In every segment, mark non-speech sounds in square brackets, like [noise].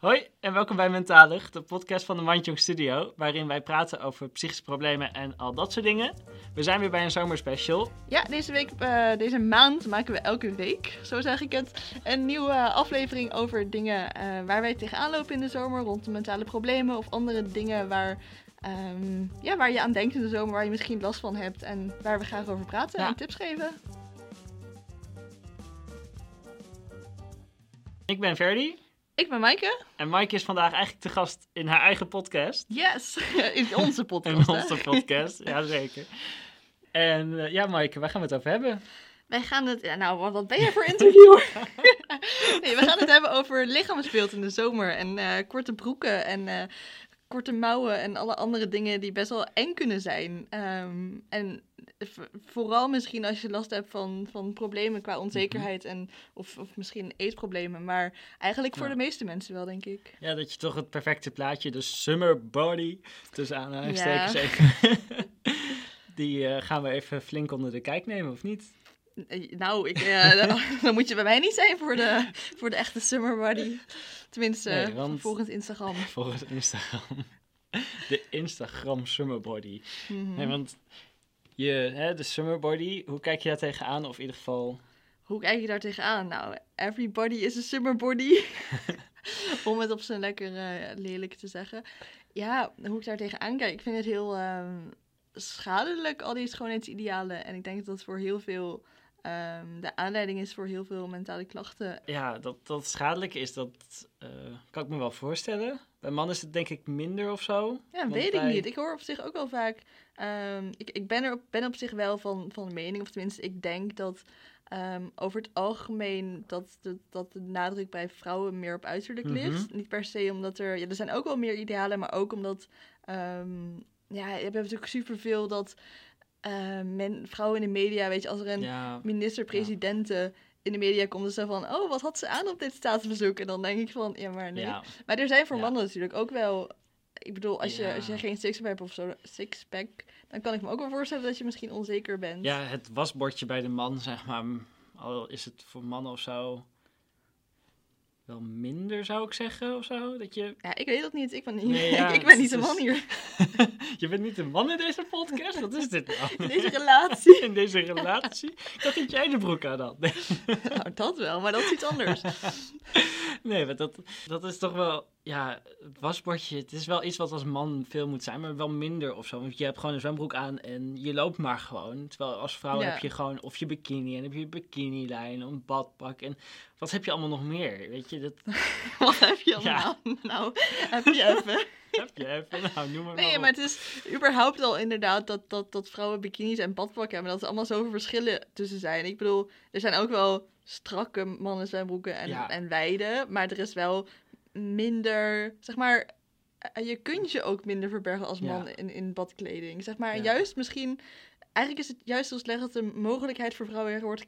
Hoi en welkom bij Mentalig, de podcast van de Mandjong Studio, waarin wij praten over psychische problemen en al dat soort dingen. We zijn weer bij een zomerspecial. Ja, deze, week, eh, deze maand maken we elke week, zo zeg ik het, een nieuwe aflevering over dingen eh, waar wij tegenaan lopen in de zomer, rond de mentale problemen of andere dingen waar, ehm, ja, waar je aan denkt in de zomer, waar je misschien last van hebt en waar we graag over praten Ja. en tips geven. Ik ben Verdi Ik ben Maaike. en Mike is vandaag eigenlijk te gast in haar eigen podcast. Yes! [laughs] in onze [laughs] In podcast. hè? onze podcast, jazeker. En eh, ja, Maaike, waar gaan we het over hebben? Wij gaan het... Nou, wat, ben jij voor interviewer? [laughs] nee, we gaan het hebben over lichaamsbeeld in de zomer. En eh, korte broeken en eh, korte mouwen en alle andere dingen die best wel eng kunnen zijn. Ehm, en vooral misschien als je last hebt van, van problemen qua onzekerheid en, of, of misschien eetproblemen. Maar eigenlijk voor Ja. de meeste mensen wel, denk ik. Ja, dat je toch het perfecte plaatje, de summer body, tussen aanhalingstekens Ja. even. [laughs] Die eh, gaan we even flink onder de kijk nemen, of niet? Eh, Nou, ik, eh, [laughs] dan, dan moet je bij mij niet zijn voor de, voor de echte summer body. Tenminste, Nee, want- volgens Instagram. [laughs] Volgens Instagram. De Instagram summer body. Mhm. Nee, want je, hè, de summer body, hoe kijk je daar tegenaan? Of in ieder geval, Hoe kijk je daar tegenaan? Nou, everybody is a summer body. [laughs] [laughs] Om het op zijn lekker eh, lelijk te zeggen. Ja, hoe ik daar tegenaan kijk. Ik vind het heel ehm, schadelijk, al die schoonheidsidealen. En ik denk dat dat voor heel veel ehm, de aanleiding is voor heel veel mentale klachten. ja, dat dat schadelijk is, dat eh, kan ik me wel voorstellen. Bij mannen is het denk ik minder of zo. Ja, weet ik niet. Ik hoor op zich ook wel vaak. ehm, ik ik ben, er op, ben op zich wel van, van mening, of tenminste, ik denk dat ehm, over het algemeen dat de, dat de nadruk bij vrouwen meer op uiterlijk Mhm. ligt. Niet per se omdat er. Ja, er zijn ook wel meer idealen, maar ook omdat. ehm, ja, je hebt natuurlijk superveel dat men, vrouwen in de media, weet je, als er een Ja, minister-presidente. In de media komt, zo van: Oh, wat had ze aan op dit staatsbezoek? En dan denk ik van: Ja, maar nee. ja, Maar er zijn voor Ja. mannen natuurlijk ook wel. Ik bedoel, als, je, als je geen sixpack hebt of zo, sixpack, dan kan ik me ook wel voorstellen dat je misschien onzeker bent. ja, het wasbordje bij de man, zeg maar, al is het voor mannen of zo wel minder, zou ik zeggen, of zo. Dat je, Ja, ik weet het niet. Ik ben, niet, Nee, ja, [laughs] ik ben niet de is- man hier [laughs] je bent niet de man in deze podcast? Wat is dit nou? in deze relatie. [laughs] in deze relatie? Dat jij de broek aan. Nee. nou, dat wel, maar dat is iets anders. Nee, maar dat, dat is toch wel... Ja, wasbordje, het is wel iets wat als man veel moet zijn, maar wel minder of zo. Want je hebt gewoon een zwembroek aan en je loopt maar gewoon. Terwijl als vrouw Ja. heb je gewoon of je bikini en heb je bikinilijn, een badpak en wat heb je allemaal nog meer? Weet je, dat [laughs] Wat heb je Ja. allemaal? Nou, heb je even. [laughs] heb je even. Nou, noem maar Nee, maar het is überhaupt al inderdaad dat, dat, dat vrouwen bikinis en badpakken hebben. Dat er allemaal zoveel verschillen tussen zijn. Ik bedoel, er zijn ook wel strakke mannen zwembroeken en, Ja. en wijde. Maar er is wel minder, zeg maar, eh, je kunt je ook minder verbergen als Ja. man in, in badkleding. Zeg maar, Ja. juist misschien... Eigenlijk is het juist zo slecht dat de mogelijkheid voor vrouwen heel erg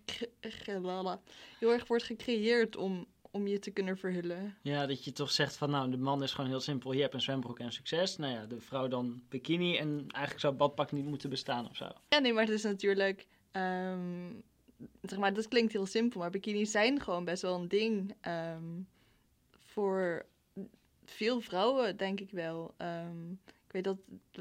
wordt, heel erg wordt gecreëerd om, om je te kunnen verhullen. Ja, dat je toch zegt van nou, de man is gewoon heel simpel. Je hebt een zwembroek en succes. Nou ja, de vrouw dan bikini en eigenlijk zou badpak niet moeten bestaan of zo. Ja, nee, maar het is natuurlijk. ehm, zeg maar, dat klinkt heel simpel, maar bikinis zijn gewoon best wel een ding. ehm, voor veel vrouwen, denk ik wel. Ehm, ik weet dat,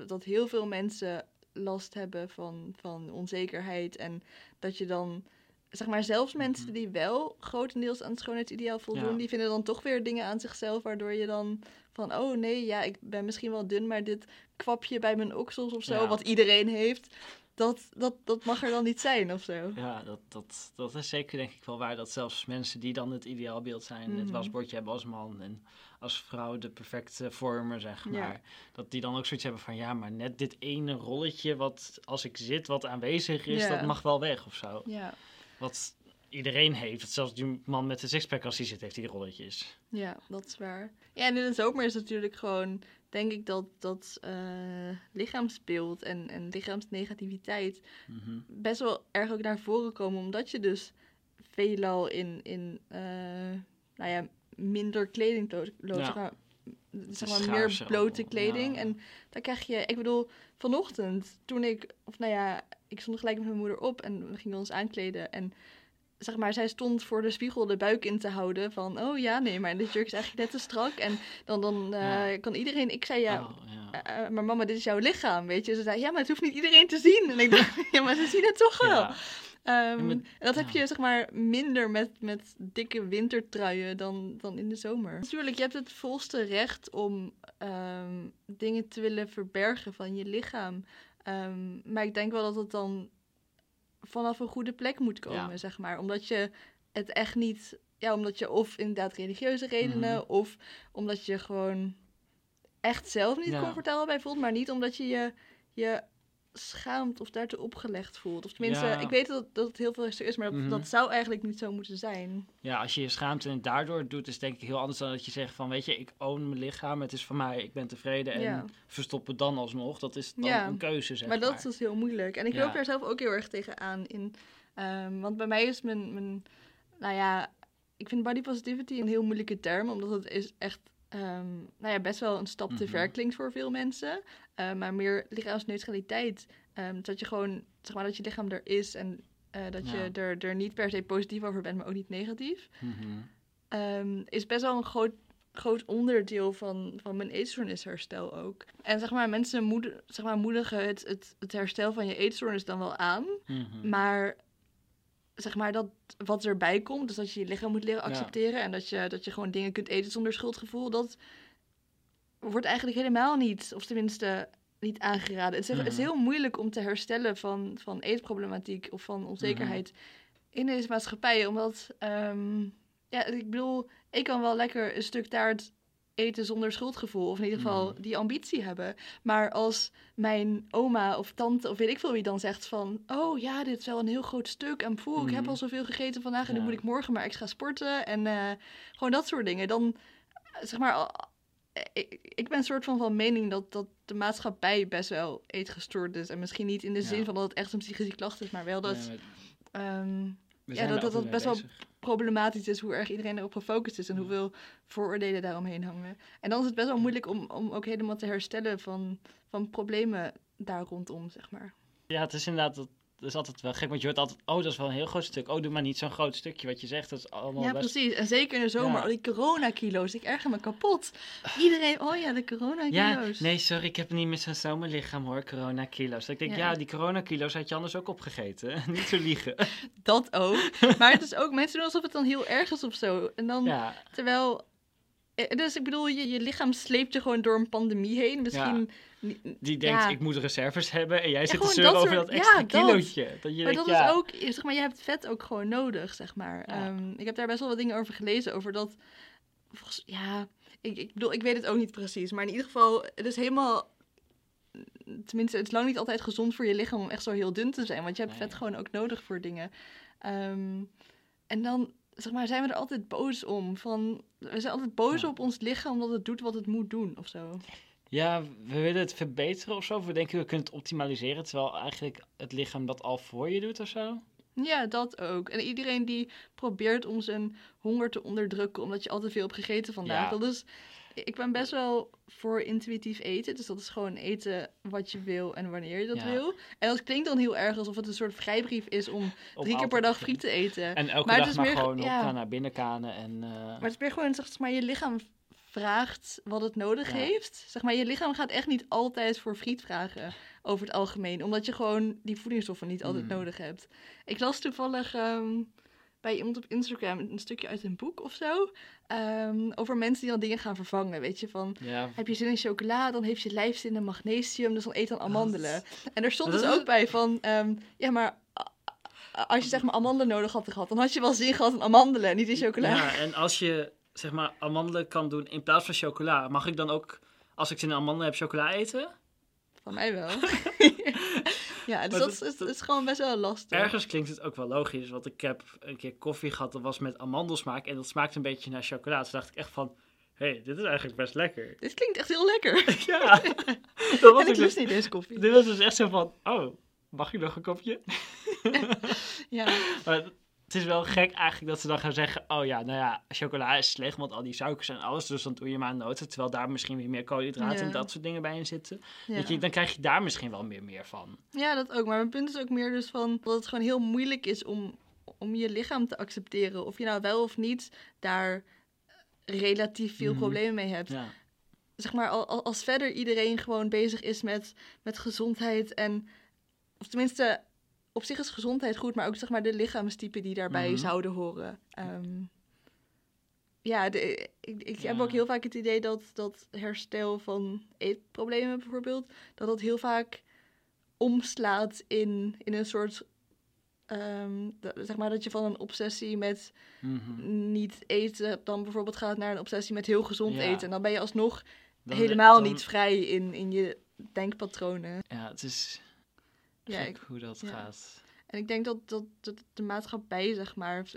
dat heel veel mensen last hebben van, van onzekerheid. En dat je dan. Zeg maar, zelfs mensen Mhm. die wel grotendeels aan het schoonheidsideaal voldoen, Ja. die vinden dan toch weer dingen aan zichzelf, waardoor je dan van, oh nee, ja, ik ben misschien wel dun, maar dit kwapje bij mijn oksels of zo, Ja. wat iedereen heeft, dat, dat, dat mag er dan niet zijn of zo. Ja, dat, dat, dat is zeker denk ik wel waar. Dat zelfs mensen die dan het ideaalbeeld zijn, het Mhm. wasbordje hebben als man en als vrouw de perfecte vormen, zeg Ja. maar. Dat die dan ook zoiets hebben van, ja, maar net dit ene rolletje wat als ik zit, wat aanwezig is, Ja. dat mag wel weg of zo. Ja, Wat iedereen heeft. Zelfs die man met de sixpack als hij zit, heeft die rolletjes. ja, dat is waar. Ja, en in de zomer is het natuurlijk gewoon, denk ik, dat, dat eh, lichaamsbeeld en, en lichaamsnegativiteit Mhm. best wel erg ook naar voren komen, omdat je dus veelal in, in eh, nou ja, minder kleding loopt, Ja. zeg maar, zeg maar meer blote kleding. ja. En dan krijg je, ik bedoel, vanochtend toen ik, of nou ja, ik stond gelijk met mijn moeder op en we gingen ons aankleden en zeg maar, zij stond voor de spiegel de buik in te houden van, oh ja, nee, maar dit jurk is eigenlijk net te strak. En dan, dan eh, Ja. kan iedereen, ik zei ja, Oh, ja. eh, eh, maar mama, dit is jouw lichaam, weet je. Ze zei, ja, maar het hoeft niet iedereen te zien. En ik dacht, [laughs] ja, maar ze zien het toch wel. En dat heb je zeg maar minder met, met dikke wintertruien dan, dan in de zomer. Natuurlijk, je hebt het volste recht om ehm, dingen te willen verbergen van je lichaam. Ehm, maar ik denk wel dat het dan vanaf een goede plek moet komen, Ja. zeg maar. Omdat je het echt niet... Ja, omdat je of inderdaad religieuze redenen... Mhm. of omdat je gewoon echt zelf niet Ja. comfortabel bij voelt... maar niet omdat je je, je schaamt of daartoe opgelegd voelt. Of tenminste, Ja. ik weet dat, dat het heel veel is... maar dat, Mhm. dat zou eigenlijk niet zo moeten zijn. ja, als je je schaamt en het daardoor doet, is denk ik heel anders dan dat je zegt van, weet je, ik own mijn lichaam, het is van mij, ik ben tevreden en Ja. verstop het dan alsnog. Dat is dan Ja. een keuze, zeg maar maar. dat is dus heel moeilijk. En ik loop daar zelf ook heel erg tegenaan in. Ehm, want bij mij is mijn, mijn... Nou ja, ik vind body positivity een heel moeilijke term. Omdat het is echt... ehm, nou ja, best wel een stap te Mhm. ver klinkt voor veel mensen. Eh, maar meer lichaamsneutraliteit. Ehm, dat je gewoon... Zeg maar dat je lichaam er is. En eh, dat Ja. je er, er niet per se positief over bent, maar ook niet negatief. Mhm. ehm, is best wel een groot, groot onderdeel van, van mijn eetstoornisherstel ook. En zeg maar, mensen moed, zeg maar, moedigen het, het, het herstel van je eetstoornis dan wel aan. Mhm. Maar zeg maar dat wat erbij komt, dus dat je je lichaam moet leren Ja. accepteren en dat je, dat je gewoon dingen kunt eten zonder schuldgevoel, dat wordt eigenlijk helemaal niet, of tenminste niet aangeraden. Het is, het is Mhm. heel moeilijk om te herstellen van, van eetproblematiek of van onzekerheid in deze maatschappij, omdat, ehm, ja, ik bedoel, ik kan wel lekker een stuk taart eten zonder schuldgevoel. Of in ieder geval Mhm. die ambitie hebben. Maar als mijn oma of tante of weet ik veel wie dan zegt van... Oh ja, dit is wel een heel groot stuk. En poeh, ik heb Mhm. al zoveel gegeten vandaag. En nu Ja. moet ik morgen maar extra sporten. En eh, gewoon dat soort dingen. Dan, eh, zeg maar... al- Ik, ik ben een soort van van mening dat, dat de maatschappij best wel eetgestoord is. En misschien niet in de zin Ja. van dat het echt een psychische klacht is. Maar wel dat... Nee, maar ehm, we ja, zijn dat- dat best wel- problematisch is hoe erg iedereen erop gefocust is en Ja. hoeveel vooroordelen daaromheen hangen. En dan is het best wel moeilijk om, om ook helemaal te herstellen van, van problemen daar rondom, zeg maar. Ja, het is inderdaad, dat, dat is altijd wel gek, want je hoort altijd, oh, dat is wel een heel groot stuk. Oh, doe maar niet zo'n groot stukje. Wat je zegt, dat is allemaal ja, best... precies. En zeker in de zomer, Ja. al die coronakilo's. Ik erger me kapot. Iedereen, oh ja, de Ja, coronakilo's. nee, sorry, ik heb niet meer zo'n zomerlichaam hoor, corona-kilo's. Dat Ik denk, Ja. ja, die corona-kilo's had je anders ook opgegeten. [laughs] niet zo liegen. [laughs] Dat ook. Maar het is ook, mensen doen alsof het dan heel erg is of zo. En dan, ja, terwijl... eh, Dus ik bedoel, je, je lichaam sleept je gewoon door een pandemie heen. Misschien... die denkt, Ja. ik moet reserves hebben. En jij zit te zeuren dat over dat extra ja, dat. kilootje. Dat je Maar denkt, dat ja, is ook, zeg maar, je hebt vet ook gewoon nodig, zeg maar. Ja. Ehm, ik heb daar best wel wat dingen over gelezen, over dat, volgens, ja, ik, ik bedoel, ik weet het ook niet precies, maar in ieder geval, het is helemaal, tenminste, het is lang niet altijd gezond voor je lichaam om echt zo heel dun te zijn, want je hebt Nee. vet gewoon ook nodig voor dingen. Ehm, en dan, zeg maar, zijn we er altijd boos om, van, we zijn altijd boos Ja. op ons lichaam omdat het doet wat het moet doen, of zo. Ja, we willen het verbeteren of zo. We denken, we kunnen het optimaliseren. Terwijl eigenlijk het lichaam dat al voor je doet of zo. Ja, dat ook. En iedereen die probeert om zijn honger te onderdrukken omdat je al te veel hebt gegeten vandaag. Ja. Dat is, ik ben best wel voor intuïtief eten. Dus dat is gewoon eten wat je wil en wanneer je dat Ja. wil. En dat klinkt dan heel erg alsof het een soort vrijbrief is om drie keer per dag friet te eten. En elke Maar het dag is maar meer ge- gewoon ja. opgaan naar binnenkanen. En, eh, Maar het is meer gewoon, zeg maar, je lichaam vraagt wat het nodig Ja. heeft. Zeg maar, je lichaam gaat echt niet altijd voor friet vragen, over het algemeen. Omdat je gewoon die voedingsstoffen niet altijd Mm. nodig hebt. Ik las toevallig ehm, bij iemand op Instagram een stukje uit een boek of zo. ehm, over mensen die dan dingen gaan vervangen. Weet je, van ja, heb je zin in chocola, dan heeft je lijf zin in magnesium, dus dan eet dan amandelen. En er stond dus ook bij van, ehm, ja maar... Als je zeg maar amandelen nodig had gehad, dan had je wel zin gehad in amandelen, niet in chocola. Ja, en als je zeg maar amandelen kan doen in plaats van chocola, mag ik dan ook, als ik zin in amandelen heb, chocola eten? Van mij wel. [laughs] ja, dus dat, dat- is, dat- is gewoon best wel lastig. Ergens klinkt het ook wel logisch, want ik heb een keer koffie gehad, dat was met amandelsmaak en dat smaakte een beetje naar chocola. Toen dacht ik echt van, hé, hey, dit is eigenlijk best lekker. [laughs] Dit klinkt echt heel lekker. [laughs] ja, dat was en ik lust dus, niet deze koffie. dit was dus echt zo van, oh, mag ik nog een kopje? Ja, Maar het is wel gek eigenlijk dat ze dan gaan zeggen, oh ja, nou ja, chocola is slecht, want al die suikers en alles, dus dan doe je maar noten, terwijl daar misschien weer meer koolhydraten Ja. en dat soort dingen bij in zitten. ja. Dat je, dan krijg je daar misschien wel meer, meer van. ja, dat ook. Maar mijn punt is ook meer dus van dat het gewoon heel moeilijk is om, om je lichaam te accepteren. Of je nou wel of niet daar relatief veel Mhm. problemen mee hebt. Ja. Zeg maar, al- al- als verder iedereen gewoon bezig is met, met gezondheid en... Of tenminste, op zich is gezondheid goed, maar ook zeg maar de lichaamstypen die daarbij Mhm. zouden horen. Ehm, ja, de, ik, ik heb ook heel vaak het idee dat, dat herstel van eetproblemen bijvoorbeeld, dat dat heel vaak omslaat in, in een soort, ehm, dat- zeg maar dat je van een obsessie met Mhm. niet eten dan bijvoorbeeld gaat naar een obsessie met heel gezond Ja. eten. En dan ben je alsnog Dan- helemaal dan- niet vrij in, in je denkpatronen. Ja, het is Ja, ik, hoe dat ja. gaat. En ik denk dat, dat, dat de maatschappij, zeg maar,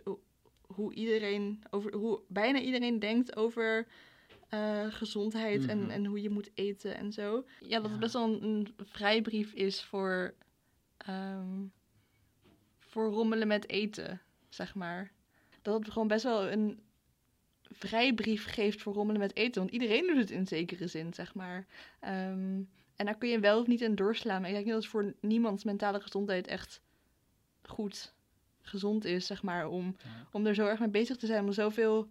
hoe iedereen, over, hoe bijna iedereen denkt over eh, gezondheid en, Mhm. en hoe je moet eten en zo. Ja, dat Ja. het best wel een, een vrijbrief is voor, ehm, voor rommelen met eten, zeg maar. Dat het gewoon best wel een vrijbrief geeft voor rommelen met eten. Want iedereen doet het in zekere zin, zeg maar. Ehm, en daar kun je wel of niet in doorslaan. Maar ik denk dat het voor niemands mentale gezondheid echt goed gezond is, zeg maar, om, Ja. om er zo erg mee bezig te zijn, om zoveel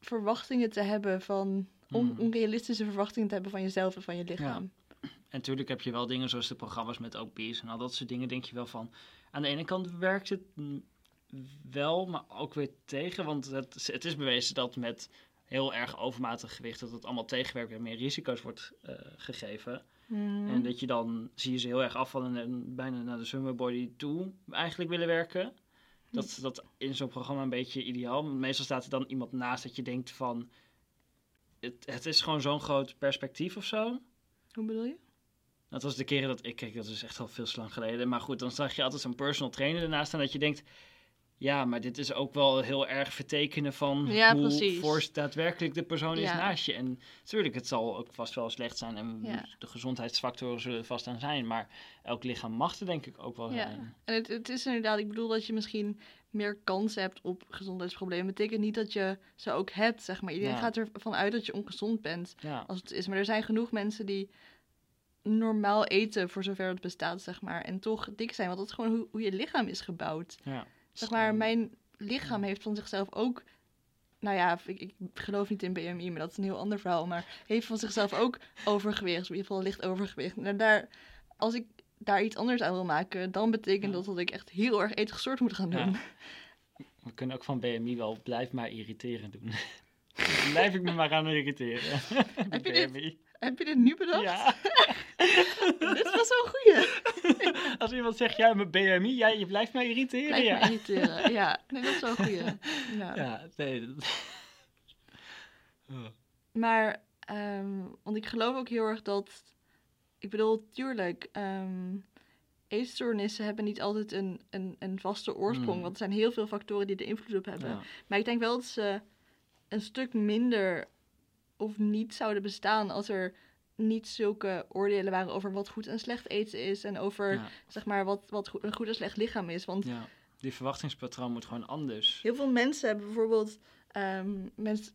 verwachtingen te hebben van, on- Mhm. onrealistische verwachtingen te hebben van jezelf en van je lichaam. En natuurlijk heb je wel dingen zoals de programma's met obese en al dat soort dingen. Denk je wel van. Aan de ene kant werkt het mm, wel, maar ook weer tegen. Want het, het is bewezen dat met heel erg overmatig gewicht. dat het allemaal tegenwerkt en meer risico's wordt eh, gegeven. Mhm. En dat je dan zie je ze heel erg afvallen en bijna naar de summer body toe eigenlijk willen werken. Dat is dat in zo'n programma een beetje ideaal. Want meestal staat er dan iemand naast dat je denkt van. Het, het is gewoon zo'n groot perspectief of zo. Hoe bedoel je? Dat was de keren dat ik keek, dat is echt al veel te lang geleden. Maar goed, dan zag je altijd zo'n personal trainer ernaast staan dat je denkt... Ja, maar dit is ook wel heel erg vertekenen van Ja, hoe precies. daadwerkelijk de persoon is naast je. En natuurlijk, het zal ook vast wel slecht zijn en Ja. de gezondheidsfactoren zullen er vast aan zijn. Maar elk lichaam mag er denk ik ook wel Ja. zijn. En het, het is inderdaad, ik bedoel dat je misschien meer kans hebt op gezondheidsproblemen. betekent niet dat je ze ook hebt, zeg maar. Iedereen gaat ervan uit dat je ongezond bent. Ja, als het is. Maar er zijn genoeg mensen die normaal eten, voor zover het bestaat, zeg maar. En toch dik zijn, want dat is gewoon hoe, hoe je lichaam is gebouwd. ja. Zeg maar, mijn lichaam heeft van zichzelf ook... Nou ja, ik, ik geloof niet in BMI, maar dat is een heel ander verhaal. Maar heeft van zichzelf ook overgewicht, in ieder geval licht overgewicht. En daar, als ik daar iets anders aan wil maken, dan betekent Ja. dat dat ik echt heel erg eetgestoord moet gaan doen. Ja. We kunnen ook van BMI wel blijf maar irriteren doen. [laughs] Blijf ik me maar aan irriteren. [laughs] Heb je dit- BMI. Heb je dit nu bedacht? Ja. [laughs] Dit was wel een goeie. [laughs] Als iemand zegt, ja, mijn BMI, ja, je blijft mij irriteren. Blijf ja. me irriteren. Ja, nee, dat is wel een goeie. [laughs] Ja. Ja, nee. dat- Oh. Maar, ehm, want ik geloof ook heel erg dat. Ik bedoel, tuurlijk, ehm eetstoornissen hebben niet altijd een, een, een vaste oorsprong. Mm. Want er zijn heel veel factoren die er invloed op hebben. Ja. Maar ik denk wel dat ze een stuk minder of niet zouden bestaan als er niet zulke oordelen waren over wat goed en slecht eten is. En over, Ja, zeg maar, wat, wat goed- een goed en slecht lichaam is. Want ja. Die verwachtingspatroon moet gewoon anders. Heel veel mensen hebben bijvoorbeeld mens,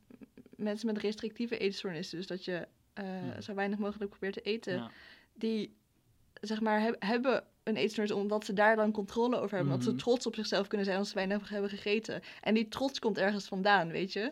mensen met restrictieve eetstoornissen, dus dat je eh, Mhm. zo weinig mogelijk probeert te eten, die zeg maar heb- hebben een eetstoornis omdat ze daar dan controle over hebben, dat Mhm. ze trots op zichzelf kunnen zijn als ze weinig hebben gegeten. En die trots komt ergens vandaan, weet je?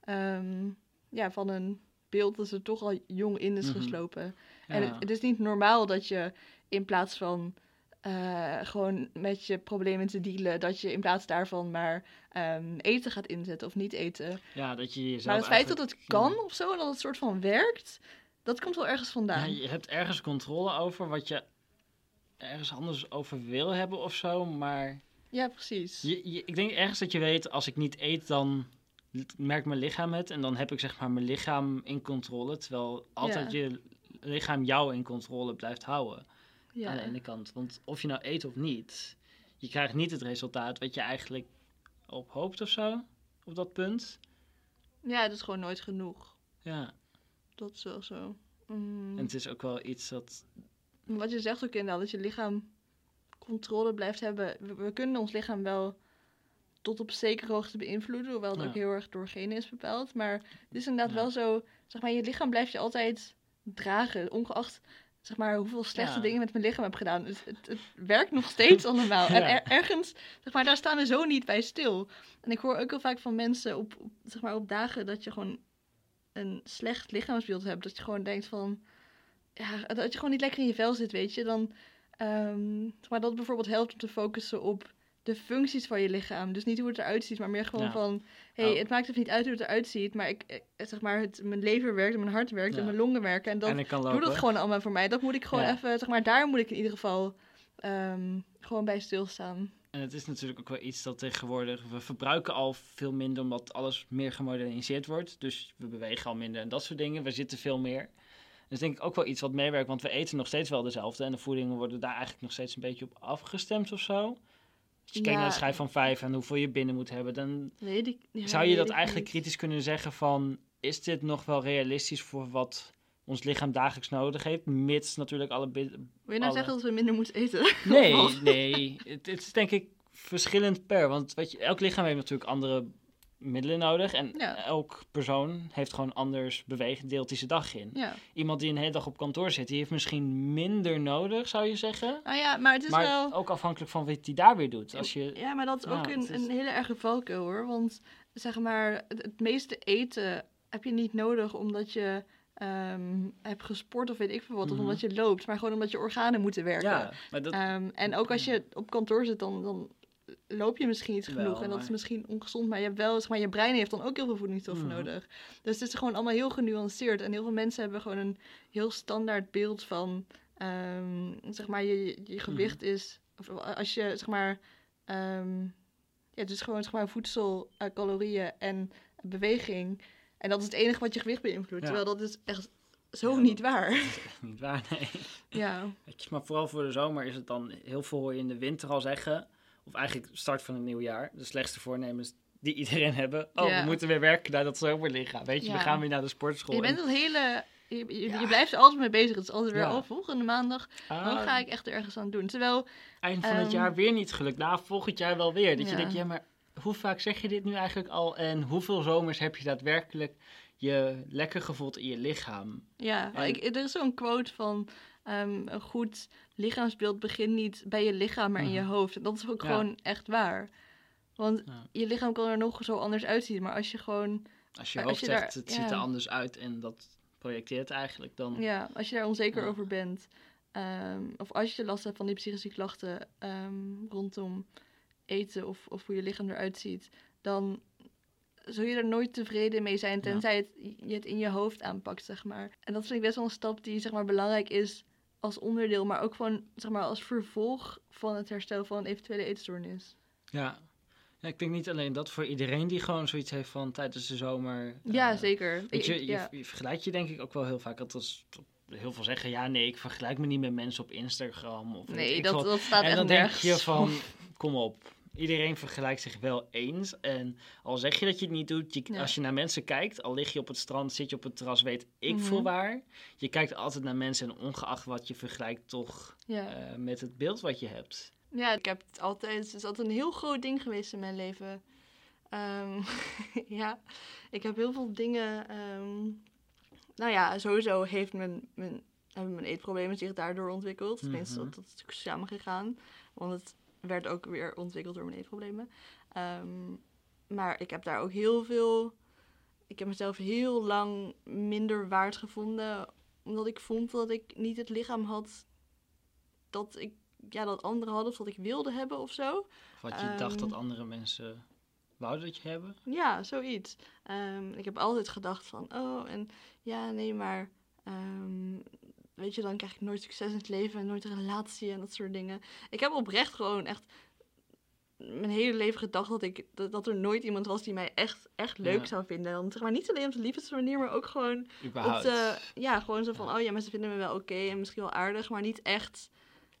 Ehm, ja, van een beeld dat er toch al jong in is Mhm. geslopen. En Ja. het, het is niet normaal dat je in plaats van eh, gewoon met je problemen te dealen, dat je in plaats daarvan maar ehm, eten gaat inzetten of niet eten. ja, dat je jezelf maar het feit dat het kan of zo, en dat het soort van werkt, dat komt wel ergens Ja, vandaan. je hebt ergens controle over wat je ergens anders over wil hebben of zo, maar Ja, precies. je, je- ik denk ergens dat je weet, als ik niet eet, dan merkt mijn lichaam het en dan heb ik zeg maar mijn lichaam in controle, terwijl altijd je lichaam jou in controle blijft houden. ja. aan de ene kant. Want of je nou eet of niet, je krijgt niet het resultaat wat je eigenlijk op hoopt of zo, op dat punt. ja, het is gewoon nooit genoeg. Ja, Dat is wel zo. Mm. en het is ook wel iets dat... Wat je zegt ook inderdaad, dat je lichaam controle blijft hebben. We, we kunnen ons lichaam wel tot op zekere hoogte beïnvloeden, hoewel het Ja. ook heel erg door genen is bepaald. Maar het is inderdaad Ja. wel zo, zeg maar, je lichaam blijft je altijd dragen, ongeacht zeg maar, hoeveel slechte Ja. dingen met mijn lichaam heb gedaan. Het, het werkt nog steeds [laughs] allemaal. En er- ergens, zeg maar, daar staan we zo niet bij stil. En ik hoor ook heel vaak van mensen op, op, zeg maar, op dagen dat je gewoon een slecht lichaamsbeeld hebt. Dat je gewoon denkt van, ja, dat je gewoon niet lekker in je vel zit, weet je. Dan, ehm, zeg maar dat bijvoorbeeld helpt om te focussen op de functies van je lichaam. Dus niet hoe het eruit ziet, maar meer gewoon Ja. van... hey, Oh. het maakt even niet uit hoe het eruit ziet, maar ik, eh, zeg maar, het, mijn lever werkt en mijn hart werkt en mijn longen werken. En dat en doe dat gewoon allemaal voor mij. Dat moet ik gewoon Ja. even, zeg maar, daar moet ik in ieder geval ehm, gewoon bij stilstaan. En het is natuurlijk ook wel iets dat tegenwoordig... We verbruiken al veel minder omdat alles meer gemoderniseerd wordt. Dus we bewegen al minder en dat soort dingen. We zitten veel meer. Dus denk ik ook wel iets wat meewerkt. Want we eten nog steeds wel dezelfde. En de voedingen worden daar eigenlijk nog steeds een beetje op afgestemd of zo. Als je kijkt Ja. naar de schijf van vijf en hoeveel je binnen moet hebben... dan Weet ik, ja, zou je dat eigenlijk niet. kritisch kunnen zeggen van... is dit nog wel realistisch voor wat ons lichaam dagelijks nodig heeft? Mits natuurlijk alle... Wil je nou alle- zeggen dat we minder moeten eten? [laughs] Nee, nee. Het, het is denk ik verschillend per. Want weet je, elk lichaam heeft natuurlijk andere middelen nodig. En Ja. elk persoon heeft gewoon anders beweegt, deelt hij zijn dag in. Ja. Iemand die een hele dag op kantoor zit, die heeft misschien minder nodig, zou je zeggen. Nou ja, maar het is maar wel... ook afhankelijk van wat hij daar weer doet. Als je, Ja, maar dat is ook een, is- een hele erge valkuil hoor. Want zeg maar, het, het meeste eten heb je niet nodig omdat je ehm, hebt gesport of weet ik veel wat. Of Mhm. omdat je loopt, maar gewoon omdat je organen moeten werken. ja, maar dat, Ehm, en ook als je op kantoor zit, dan, dan loop je misschien niet genoeg. Wel, en dat is misschien ongezond. Maar je, hebt wel, zeg maar je brein heeft dan ook heel veel voedingsstoffen Mhm. nodig. Dus het is gewoon allemaal heel genuanceerd. En heel veel mensen hebben gewoon een heel standaard beeld van... ehm, zeg maar, je, je- Mhm. gewicht is... Of als je, zeg maar... ehm, ja, het is gewoon, zeg maar, voedsel, eh, calorieën en beweging. En dat is het enige wat je gewicht beïnvloedt. Ja. Terwijl dat is echt zo Ja, niet waar. echt niet waar, nee. ja. Maar vooral voor de zomer is het dan heel veel hoor je in de winter al zeggen. Of eigenlijk start van een nieuw jaar. De slechtste voornemens die [laughs] iedereen hebben. Oh, Ja. we moeten weer werken naar dat zomerlichaam. Weet je, we gaan weer naar de sportschool. Je En- bent een hele... Je, je, je blijft er altijd mee bezig. Het is altijd weer, Ja. oh, volgende maandag, Ah, dan ga ik echt ergens aan doen. Terwijl, eind van het ehm, jaar weer niet gelukt. Nou, volgend jaar wel weer. Dat je denkt, ja, maar hoe vaak zeg je dit nu eigenlijk al? En hoeveel zomers heb je daadwerkelijk je lekker gevoeld in je lichaam? ja, En- ik, er is zo'n quote van... ehm, een goed lichaamsbeeld begint niet bij je lichaam, maar in je Mhm. hoofd. En dat is ook Ja. gewoon echt waar. Want Ja. je lichaam kan er nog zo anders uitzien. Maar als je gewoon... Als je Maar hoofd als je zegt, daar- het ziet er anders uit en dat projecteert eigenlijk, dan... Ja, als je daar onzeker over bent. ehm, of als je last hebt van die psychische klachten ehm, rondom eten of, of hoe je lichaam eruit ziet, dan zul je er nooit tevreden mee zijn, tenzij het, je het in je hoofd aanpakt, zeg maar. En dat vind ik best wel een stap die zeg maar, belangrijk is als onderdeel, maar ook gewoon zeg maar, als vervolg van het herstel van een eventuele eetstoornis. Ja. ja, ik denk niet alleen dat voor iedereen die gewoon zoiets heeft van tijdens de zomer. ja, eh, zeker. Weet je, je, ja. je vergelijkt je denk ik ook wel heel vaak. Dat als heel veel zeggen, ja nee, ik vergelijk me niet met mensen op Instagram. Of Nee, dat, dat staat En echt dan denk nergens je van, kom op. Iedereen vergelijkt zich wel eens. En al zeg je dat je het niet doet, je, als je naar mensen kijkt, al lig je op het strand, zit je op het terras, weet ik Mhm. veel waar. Je kijkt altijd naar mensen en ongeacht wat je vergelijkt, toch Ja. eh, met het beeld wat je hebt. Ja, ik heb het altijd. Het is altijd een heel groot ding geweest in mijn leven. Ehm, [laughs] ja, ik heb heel veel dingen. ehm, nou ja, sowieso heeft mijn, mijn, hebben mijn eetproblemen zich daardoor ontwikkeld. Tenminste, Mhm. dat, dat is samen gegaan. Want het werd ook weer ontwikkeld door mijn eetproblemen. Ehm, maar ik heb daar ook heel veel. Ik heb mezelf heel lang minder waard gevonden. Omdat ik vond dat ik niet het lichaam had dat ik ja, dat anderen hadden of dat ik wilde hebben of zo. Wat je dacht Ehm. dat andere mensen wouden dat je hebben. Ja, zoiets. Ehm, ik heb altijd gedacht van, oh, en ja, nee, maar weet je, dan krijg ik nooit succes in het leven en nooit een relatie en dat soort dingen. Ik heb oprecht gewoon echt mijn hele leven gedacht dat, ik, dat, dat er nooit iemand was die mij echt, echt leuk Ja. zou vinden. Dan, zeg maar niet alleen op de liefdesmanier, maar ook gewoon op de, ja, gewoon zo van, oh ja, mensen vinden me wel oké en misschien wel aardig, maar niet echt,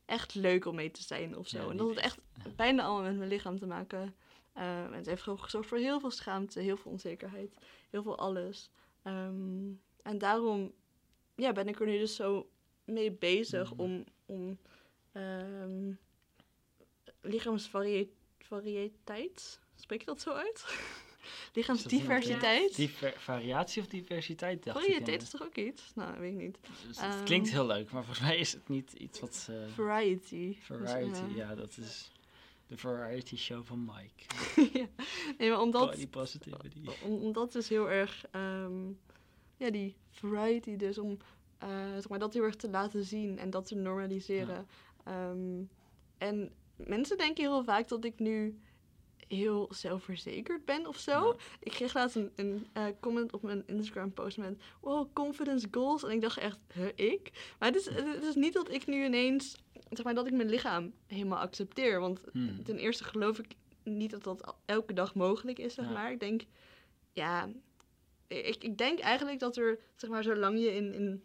echt leuk om mee te zijn of zo. Ja, en dat had echt. bijna allemaal met mijn lichaam te maken. Eh, en het heeft gewoon gezorgd voor heel veel schaamte, heel veel onzekerheid, heel veel alles. Ehm, en daarom ja, ben ik er nu dus zo mee bezig Mhm. om, om ehm lichaamsvariëteit, spreek je dat zo uit? [laughs] Lichaamsdiversiteit. Diver- variatie of diversiteit, dacht ik. Variëteit is toch ook iets? Nou, weet ik niet. Dus het Ehm, klinkt heel leuk, maar volgens mij is het niet iets wat... eh, Variety. Dus, variety, ja, dat is de variety show van Mike. [laughs] ja. Nee, maar omdat, Body positivity. om, omdat dus heel erg, ehm, ja, die variety dus, om eh, zeg maar, dat heel erg te laten zien en dat te normaliseren. Ehm, en mensen denken heel vaak dat ik nu heel zelfverzekerd ben of zo. Ja. Ik kreeg laatst een, een eh, comment op mijn Instagram post met, wow, confidence goals. En ik dacht echt, huh, ik? Maar het is, het is niet dat ik nu ineens, zeg maar, dat ik mijn lichaam helemaal accepteer. Want Hmm. ten eerste geloof ik niet dat dat elke dag mogelijk is, zeg Ja. maar. Ik denk, ja, ik, ik denk eigenlijk dat er, zeg maar, zolang je in, in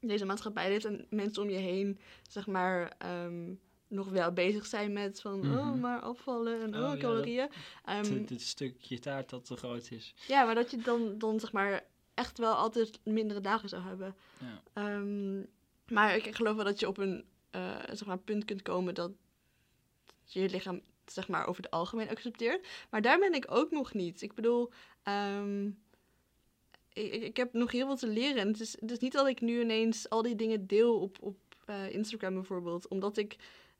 deze maatschappij leeft en mensen om je heen, zeg maar, ehm, nog wel bezig zijn met van, oh, Mhm. maar afvallen en Oh, oh, ja, calorieën. Ehm, Het, het stukje taart dat te groot is. ja, maar dat je dan, dan, zeg maar, echt wel altijd mindere dagen zou hebben. Ja. Ehm, maar ik, ik geloof wel dat je op een eh, zeg maar, punt kunt komen dat je je lichaam zeg maar, over het algemeen accepteert. Maar daar ben ik ook nog niet. Ik bedoel, ik, heb nog heel veel te leren. En het is, het is niet dat ik nu ineens al die dingen deel op, op eh, Instagram bijvoorbeeld. Omdat ik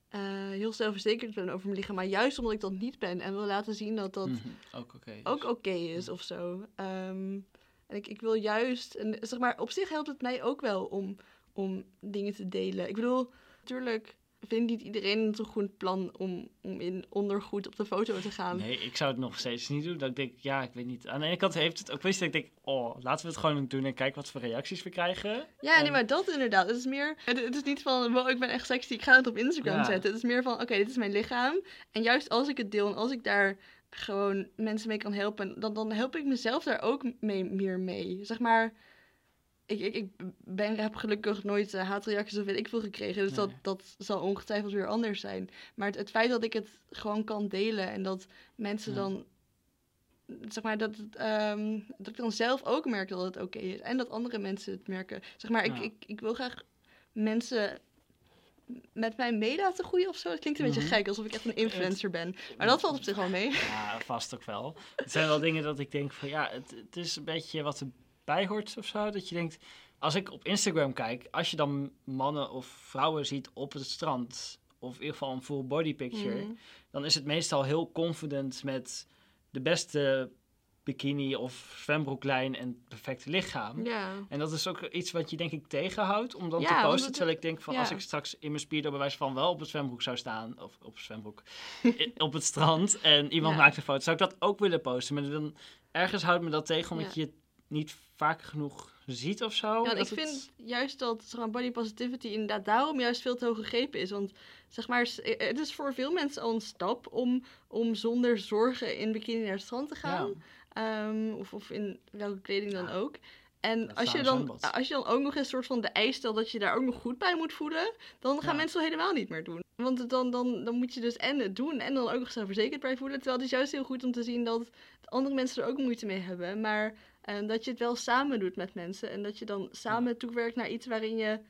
eh, heel zelfverzekerd ben over mijn lichaam. Maar juist omdat ik dat niet ben en wil laten zien dat dat Mhm, Ook oké. is. ook is of zo. Ehm, en ik, ik wil juist, en zeg maar, op zich helpt het mij ook wel om, om dingen te delen. Ik bedoel, natuurlijk vindt niet iedereen het een goed plan om, om in ondergoed op de foto te gaan. Nee, ik zou het nog steeds niet doen. Dat ik denk, ja, ik weet niet. Aan de ene kant heeft het ook wist dat ik denk, oh, laten we het gewoon doen en kijken wat voor reacties we krijgen. Ja, nee, maar dat inderdaad. Het is meer, het, het is niet van, wow, ik ben echt sexy, ik ga het op Instagram Ja. zetten. Het is meer van, oké, dit is mijn lichaam. En juist als ik het deel en als ik daar gewoon mensen mee kan helpen, dan, dan help ik mezelf daar ook mee, meer mee. Zeg maar, ik, ik, ik ben, heb gelukkig nooit eh, haatreacties of weet ik veel gekregen. Dus dat, Nee. dat zal ongetwijfeld weer anders zijn. Maar het, het feit dat ik het gewoon kan delen en dat mensen Ja. dan zeg maar, dat, ehm, dat ik dan zelf ook merk dat het oké is. En dat andere mensen het merken. Zeg maar, ik, Ja. ik, ik wil graag mensen met mij mee laten groeien of zo. Het klinkt een beetje Mhm. gek, alsof ik echt een [laughs] influencer ben. Maar dat valt op zich wel mee. Ja, vast ook wel. Het zijn wel dingen dat ik denk van, ja, het, het is een beetje wat erbij hoort of zo. Dat je denkt, als ik op Instagram kijk, als je dan mannen of vrouwen ziet op het strand, of in ieder geval een full body picture, Mhm. dan is het meestal heel confident met de beste bikini of zwembroeklijn en het perfecte lichaam. Ja. En dat is ook iets wat je denk ik tegenhoudt om dan Ja, te posten. terwijl ik denk van ja. als ik straks in mijn speedo bij wijze van wel op het zwembroek zou staan. Of op het zwembroek. [laughs] op het strand. En iemand maakt een foto. Zou ik dat ook willen posten. Maar dan ergens houdt me dat tegen omdat je niet vaak genoeg ziet of zo. Ja, ik het- vind juist dat body positivity inderdaad daarom juist veel te hoog gegrepen is. Want zeg maar, eh, het is voor veel mensen al een stap om, om zonder zorgen in bikini naar het strand te gaan. Ja. Ehm, of, of in welke kleding dan Ja. ook. En als je, dan, als je dan ook nog een soort van de eis stelt dat je daar ook nog goed bij moet voelen, dan gaan Ja. mensen het helemaal niet meer doen. Want dan, dan, dan moet je dus en het doen en dan ook nog zelfverzekerd bij voelen. Terwijl het is juist heel goed om te zien dat andere mensen er ook moeite mee hebben. Maar eh, dat je het wel samen doet met mensen. En dat je dan samen toewerkt naar iets waarin je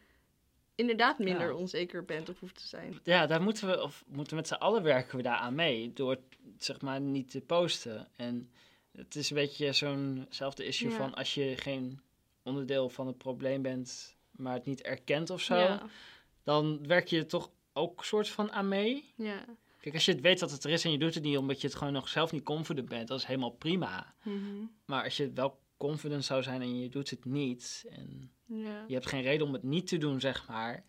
inderdaad minder Ja. onzeker bent of hoeft te zijn. Ja, daar moeten we, of moeten we met z'n allen werken we daar aan mee. Door zeg maar niet te posten. En het is een beetje zo'nzelfde issue Ja. van als je geen onderdeel van het probleem bent, maar het niet erkent of zo. Ja, dan werk je er toch ook soort van aan mee. ja. Kijk, als je het weet dat het er is en je doet het niet omdat je het gewoon nog zelf niet confident bent, dat is helemaal prima. Mhm. Maar als je wel confident zou zijn en je doet het niet en ja. je hebt geen reden om het niet te doen, zeg maar.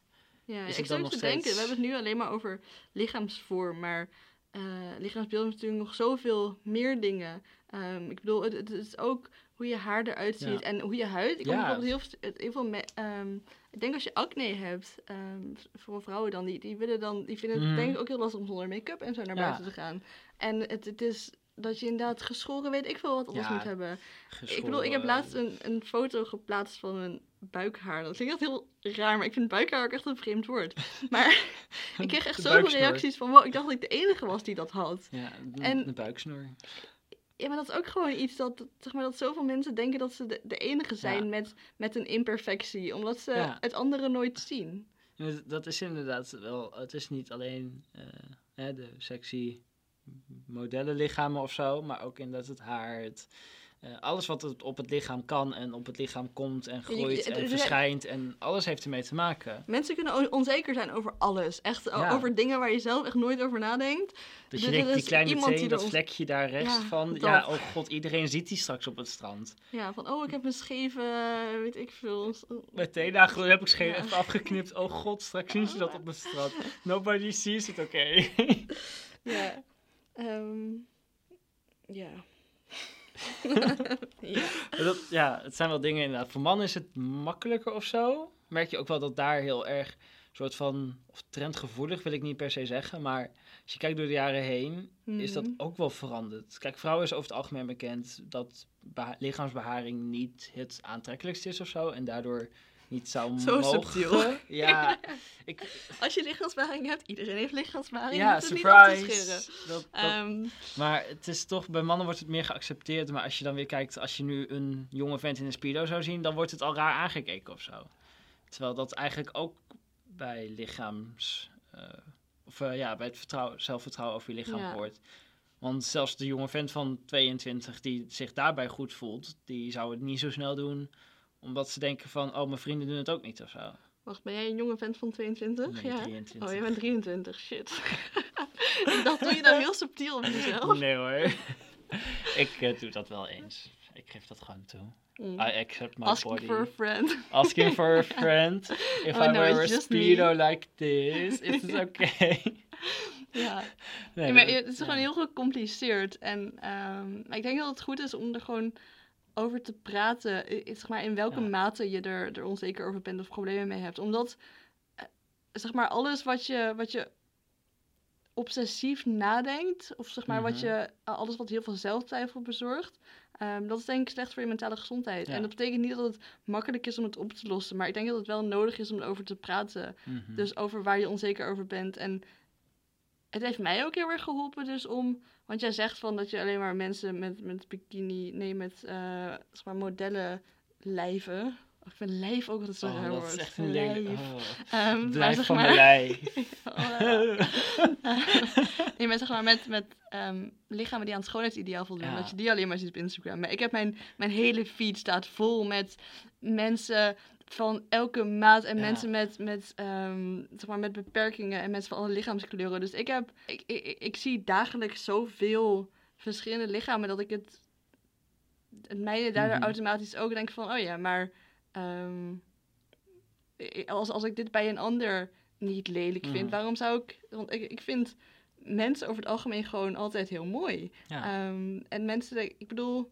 Ja, Is ik zou nog te denken, steeds- we hebben het nu alleen maar over lichaamsvorm, maar eh lichaamsbeeld is natuurlijk nog zoveel meer dingen. Ehm, ik bedoel, het, het is ook hoe je haar eruit ziet en hoe je huid. Ik Ja. bijvoorbeeld heel, veel- heel veel... me- ehm, ik denk als je acne hebt, ehm, voor vrouwen dan, die, die, willen dan, die vinden het Mhm. denk ik ook heel lastig om zonder make-up en zo naar buiten te gaan. En het, het is dat je inderdaad geschoren weet ik veel wat Ja, moet hebben. Ik bedoel, ik heb laatst een, een foto geplaatst van mijn buikhaar. Dat klinkt echt heel raar, maar ik vind buikhaar ook echt een vreemd woord. [laughs] Maar ik kreeg echt zoveel reacties van, wow, ik dacht dat ik de enige was die dat had. Ja, de, En- de buiksnor. Ja, maar dat is ook gewoon iets dat, dat, zeg maar, dat zoveel mensen denken dat ze de, de enige zijn Ja. met, met een imperfectie. Omdat ze Ja. het andere nooit zien. Ja, Dat is inderdaad wel, het is niet alleen eh, hè, de sexy modellenlichamen of zo, maar ook inderdaad het haar, het, eh, alles wat het op het lichaam kan en op het lichaam komt en groeit en verschijnt en alles heeft ermee te maken. Mensen kunnen on- onzeker zijn over alles. Echt Ja. over dingen waar je zelf echt nooit over nadenkt. Dat je denkt, die kleine die teen, dat ons- vlekje daar rechts Ja, van, dat. ja, oh god, iedereen ziet die straks op het strand. Ja, van oh, ik heb een scheve, weet ik veel. Mijn teennagel heb ik scheen Ja. even afgeknipt. Oh god, straks zien ze dat op het strand. Nobody sees it, oké. [laughs] Ja. Ehm, ja. [laughs] ja. Dat, ja, het zijn wel dingen inderdaad. Voor mannen is het makkelijker of zo. Merk je ook wel dat daar heel erg soort van, of trendgevoelig wil ik niet per se zeggen, maar als je kijkt door de jaren heen, is dat Mhm. ook wel veranderd. Kijk, vrouwen is over het algemeen bekend dat beha- lichaamsbeharing niet het aantrekkelijkste is of zo, en daardoor niet zou Zo mogen. subtiel. [laughs] Ja, [laughs] ik, Als je lichaamsbeharing hebt, iedereen heeft lichaamsbeharing. ja surprise. Dat, dat, Ehm, Maar het is toch, bij mannen wordt het meer geaccepteerd. Maar als je dan weer kijkt, als je nu een jonge vent in een speedo zou zien, dan wordt het al raar aangekeken of zo. Terwijl dat eigenlijk ook bij lichaams, eh, of eh, ja, bij het vertrouwen, zelfvertrouwen over je lichaam Ja. hoort. Want zelfs de jonge vent van 22 die zich daarbij goed voelt, die zou het niet zo snel doen. Omdat ze denken van, oh, mijn vrienden doen het ook niet of zo. wacht, ben jij een jonge vent van 22? Nee, ja. 23. Oh, jij bent 23. Shit. [laughs] ik dacht, doe je nou heel subtiel op jezelf? Nee hoor. [laughs] ik eh, doe dat wel eens. Ik geef dat gewoon toe. Mm. I accept my Asking body. for a friend. asking for a [laughs] friend. If Oh, I no, wear a me. speedo like this, is it okay? ja. nee, maar het is gewoon heel gecompliceerd. En ehm, ik denk dat het goed is om er gewoon over te praten. Zeg maar, in welke Ja. mate je er, er onzeker over bent of problemen mee hebt. Omdat, eh, zeg maar, alles wat je, wat je obsessief nadenkt, of zeg maar, wat Mhm. je, alles wat heel veel zelftwijfel bezorgt, ehm, dat is denk ik slecht voor je mentale gezondheid. Ja. En dat betekent niet dat het makkelijk is om het op te lossen, maar ik denk dat het wel nodig is om erover te praten. Mhm. Dus over waar je onzeker over bent. En het heeft mij ook heel erg geholpen dus om... Want jij zegt van dat je alleen maar mensen met, met bikini... Nee, met uh, zeg maar modellen lijven... Oh, ik vind lijf ook altijd zo oh, raar dat is echt een Lijf. Oh. Ehm, maar zeg van maar- lijf. [laughs] [laughs] nee, maar zeg maar met, met ehm, lichamen die aan het schoonheidsideaal voldoen. Ja. Dat je die alleen maar ziet op Instagram. Maar ik heb mijn, mijn hele feed staat vol met mensen van elke maat. En Ja. mensen met, met, ehm, zeg maar met beperkingen. En mensen van alle lichaamskleuren. Dus ik heb, ik, ik, ik, zie dagelijks zoveel verschillende lichamen. Dat ik het, het mijne daardoor Mhm. automatisch ook denk van, oh ja, maar... ehm, als, als ik dit bij een ander niet lelijk vind, Mhm. waarom zou ik... Want ik, ik vind mensen over het algemeen gewoon altijd heel mooi. Ja. Ehm, en mensen, ik bedoel,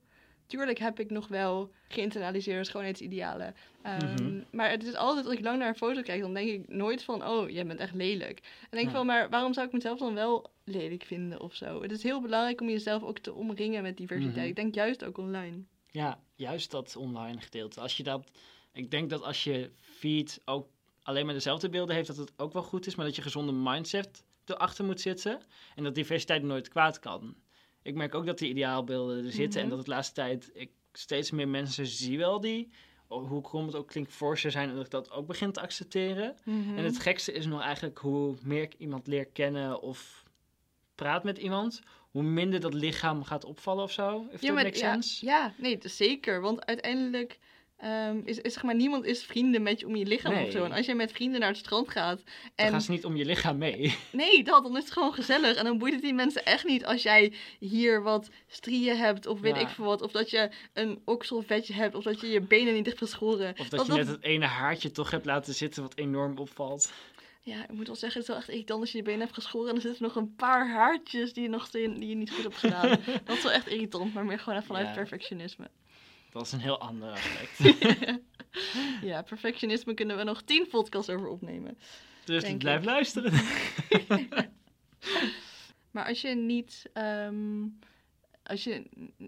tuurlijk heb ik nog wel geïnternaliseerde schoonheidsidealen. Ehm, Mhm. Maar het is altijd, als ik lang naar een foto kijk, dan denk ik nooit van, oh, jij bent echt lelijk. En denk Ja. van, maar waarom zou ik mezelf dan wel lelijk vinden of zo? Het is heel belangrijk om jezelf ook te omringen met diversiteit. Mhm. Ik denk juist ook online. ja, juist dat online gedeelte. Als je dat, ik denk dat als je feed ook alleen maar dezelfde beelden heeft, dat het ook wel goed is, maar dat je gezonde mindset erachter moet zitten en dat diversiteit nooit kwaad kan. Ik merk ook dat die ideaalbeelden er zitten Mhm. en dat het laatste tijd ik steeds meer mensen zie wel die, oh, hoe krom het ook klinkt, forser zijn en dat ik dat ook begin te accepteren. Mhm. En het gekste is nog eigenlijk hoe meer ik iemand leer kennen of praat met iemand, hoe minder dat lichaam gaat opvallen of zo. If that makes ja, sense? ja, nee, dat zeker. Want uiteindelijk ehm, is, is zeg maar niemand is vrienden met je om je lichaam Nee. of zo. En als je met vrienden naar het strand gaat Dan en gaan ze niet om je lichaam mee. [laughs] nee, dat, dan is het gewoon gezellig. En dan boeit het die mensen echt niet als jij hier wat strieën hebt of weet Ja. ik veel wat. Of dat je een okselvetje hebt of dat je je benen niet hebt geschoren. Of dat je net het ene haartje toch hebt laten zitten wat enorm opvalt. Ja, ik moet wel zeggen, het is wel echt irritant als je je benen hebt geschoren en er zitten nog een paar haartjes die je, nog die je niet goed hebt gedaan. [laughs] dat is wel echt irritant, maar meer gewoon vanuit Ja. perfectionisme. Dat is een heel ander aspect. [laughs] ja, perfectionisme kunnen we nog tien podcasts over opnemen. dus blijf ik. luisteren. [laughs] Maar als je niet, ehm, als je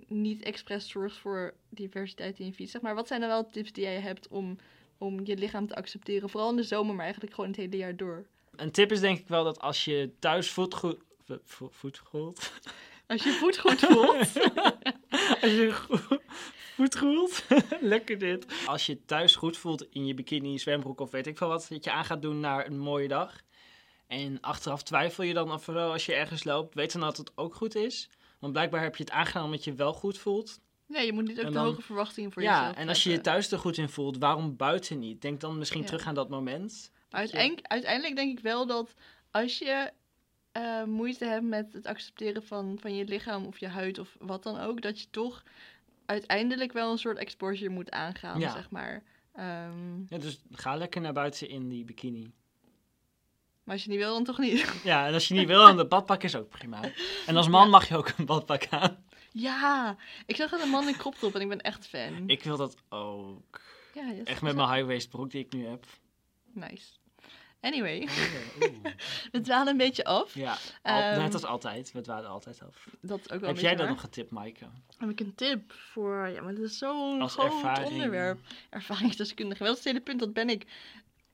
niet expres zorgt voor diversiteit in je fiets, zeg maar, wat zijn dan wel tips die jij hebt om, om je lichaam te accepteren? Vooral in de zomer, maar eigenlijk gewoon het hele jaar door. Een tip is denk ik wel dat als je thuis voet goed... goed? Als je voet goed voelt. [laughs] Als je go- voet voelt. [laughs] Lekker dit. Als je thuis goed voelt in je bikini, zwembroek of weet ik veel wat, dat je aan gaat doen naar een mooie dag. En achteraf twijfel je dan of wel als je ergens loopt, weet dan dat het ook goed is. Want blijkbaar heb je het aangedaan omdat je je wel goed voelt. Nee, je moet niet ook de hoge verwachtingen voor ja, jezelf en als je je thuis er goed in voelt, waarom buiten niet? Denk dan misschien Ja. terug aan dat moment. Maar uiteindelijk, uiteindelijk denk ik wel dat als je eh, moeite hebt met het accepteren van, van je lichaam of je huid of wat dan ook, dat je toch uiteindelijk wel een soort exposure moet aangaan, Ja. zeg maar. Ehm, Ja, dus ga lekker naar buiten in die bikini. maar als je niet wil, dan toch niet. [laughs] Ja, en als je niet wil, dan de badpak is ook prima. En als man Ja. mag je ook een badpak aan. ja, ik zag het een man in crop top en ik ben echt fan. Ik wil dat ook. ja, yes, Echt met mijn high-waist broek die ik nu heb. Nice. Anyway, [laughs] we dwalen een beetje af. Ja, al- Ehm, net als altijd. We dwalen altijd af. Dat ook wel Heb een jij dat nog getipt, Maaike? Heb ik een tip voor... Ja, maar dat is zo'n groot ervaring. onderwerp. Ervaringsdeskundige. Wel, het hele punt, dat ben ik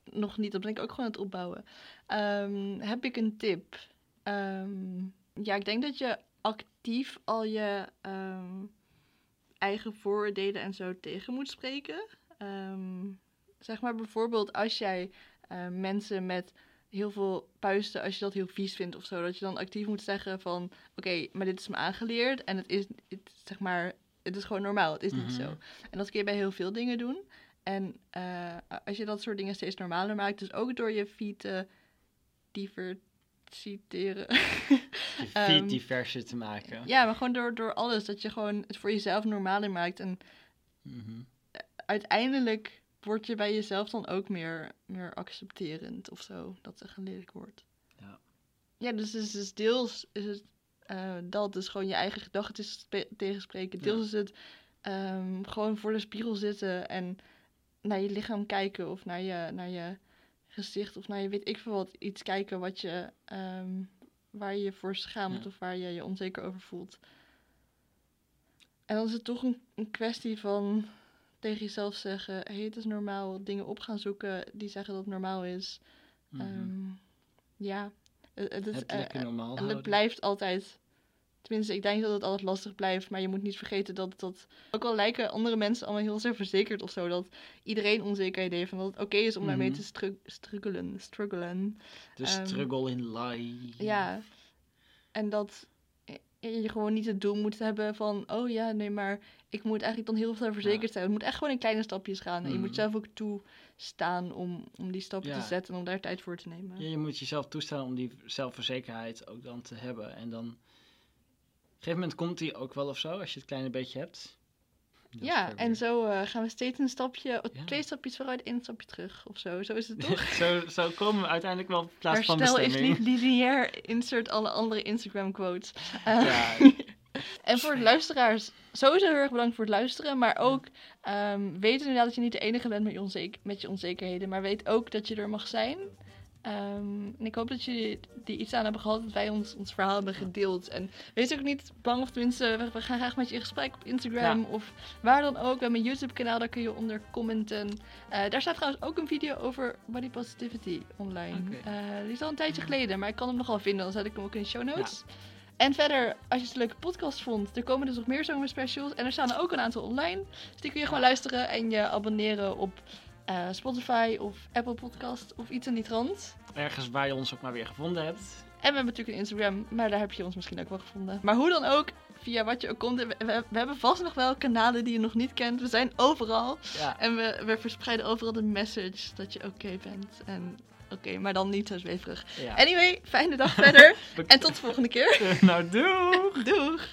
nog niet. Dat ben ik ook gewoon aan het opbouwen. Ehm, heb ik een tip? Ehm, ja, ik denk dat je actief al je eigen vooroordelen en zo tegen moet spreken. Zeg maar bijvoorbeeld als jij eh, mensen met heel veel puisten, als je dat heel vies vindt of zo, dat je dan actief moet zeggen van, oké, maar dit is me aangeleerd en het is, het, zeg maar, het is gewoon normaal, het is niet Mhm. zo. En dat kun je bij heel veel dingen doen. En eh, als je dat soort dingen steeds normaler maakt, dus ook door je feed te diversiteren. Je [laughs] feed Ehm, diverser te maken. ja, maar gewoon door, door alles, dat je gewoon het voor jezelf normaler maakt. En Mhm. uiteindelijk word je bij jezelf dan ook meer, meer accepterend of zo. Dat een lelijk woord. Ja. Ja, dus, dus, dus deels is het eh, dat, dus gewoon je eigen gedachten tegenspreken. Deels Ja. is het ehm, gewoon voor de spiegel zitten en naar je lichaam kijken of naar je, naar je gezicht of naar je weet ik veel wat. Iets kijken wat je, ehm, waar je je voor schaamt Ja. of waar je je onzeker over voelt. En dan is het toch een, een kwestie van tegen jezelf zeggen: hey, het is normaal. Dingen op gaan zoeken die zeggen dat het normaal is. Mhm. Ehm, ja, het, het, is, het eh, lekker normaal en het blijft altijd. Tenminste, ik denk dat het altijd lastig blijft. Maar je moet niet vergeten dat dat. Ook al lijken andere mensen allemaal heel zelfverzekerd of zo. Dat iedereen onzekerheid heeft. En dat het oké is om daarmee Mhm. te stru- struggelen. struggelen. De ehm, struggle in life. Ja. En dat je gewoon niet het doel moet hebben van. Oh ja, nee, maar ik moet eigenlijk dan heel zelfverzekerd zijn. Het moet echt gewoon in kleine stapjes gaan. En je moet Mhm. zelf ook toestaan om, om die stappen Ja. te zetten. En om daar tijd voor te nemen. Ja, je moet jezelf toestaan om die zelfverzekerheid ook dan te hebben. En dan... Op een gegeven moment komt die ook wel of zo, als je het kleine beetje hebt. Is Ja, en zo eh, gaan we steeds een stapje, Ja. twee stapjes vooruit, één stapje terug of zo. Zo is het toch? [laughs] zo, zo komen we uiteindelijk wel op plaats van Herstel is bestemming. niet lineair, insert alle andere Instagram quotes. Eh, Ja, [laughs] En voor de luisteraars, sowieso heel erg bedankt voor het luisteren. Maar ook ehm, weet inderdaad dat je niet de enige bent met je, onzeker, met je onzekerheden. Maar weet ook dat je er mag zijn. Ehm, en ik hoop dat jullie die iets aan hebben gehad dat wij ons, ons verhaal hebben gedeeld. En wees ook niet bang, of tenminste, we, we gaan graag met je in gesprek op Instagram of waar dan ook. We hebben een YouTube kanaal, daar kun je onder commenten. Eh, daar staat trouwens ook een video over body positivity online. Eh, die is al een tijdje geleden, maar ik kan hem nog wel vinden. Dan zet ik hem ook in de show notes. En verder, als je het een leuke podcast vond, er komen dus nog meer zomerspecials. En er staan er ook een aantal online. Dus die kun je gewoon luisteren en je abonneren op eh, Spotify of Apple Podcast of iets in die trant. ergens waar je ons ook maar weer gevonden hebt. En we hebben natuurlijk een Instagram, maar daar heb je ons misschien ook wel gevonden. Maar hoe dan ook, via wat je ook komt, we, we- we hebben vast nog wel kanalen die je nog niet kent. We zijn overal. Ja, En we, we verspreiden overal de message dat je oké bent. En oké, maar dan niet zo zweverig. ja. Anyway, fijne dag [laughs] verder. en tot de volgende keer. [laughs] nou, doei! Doeg!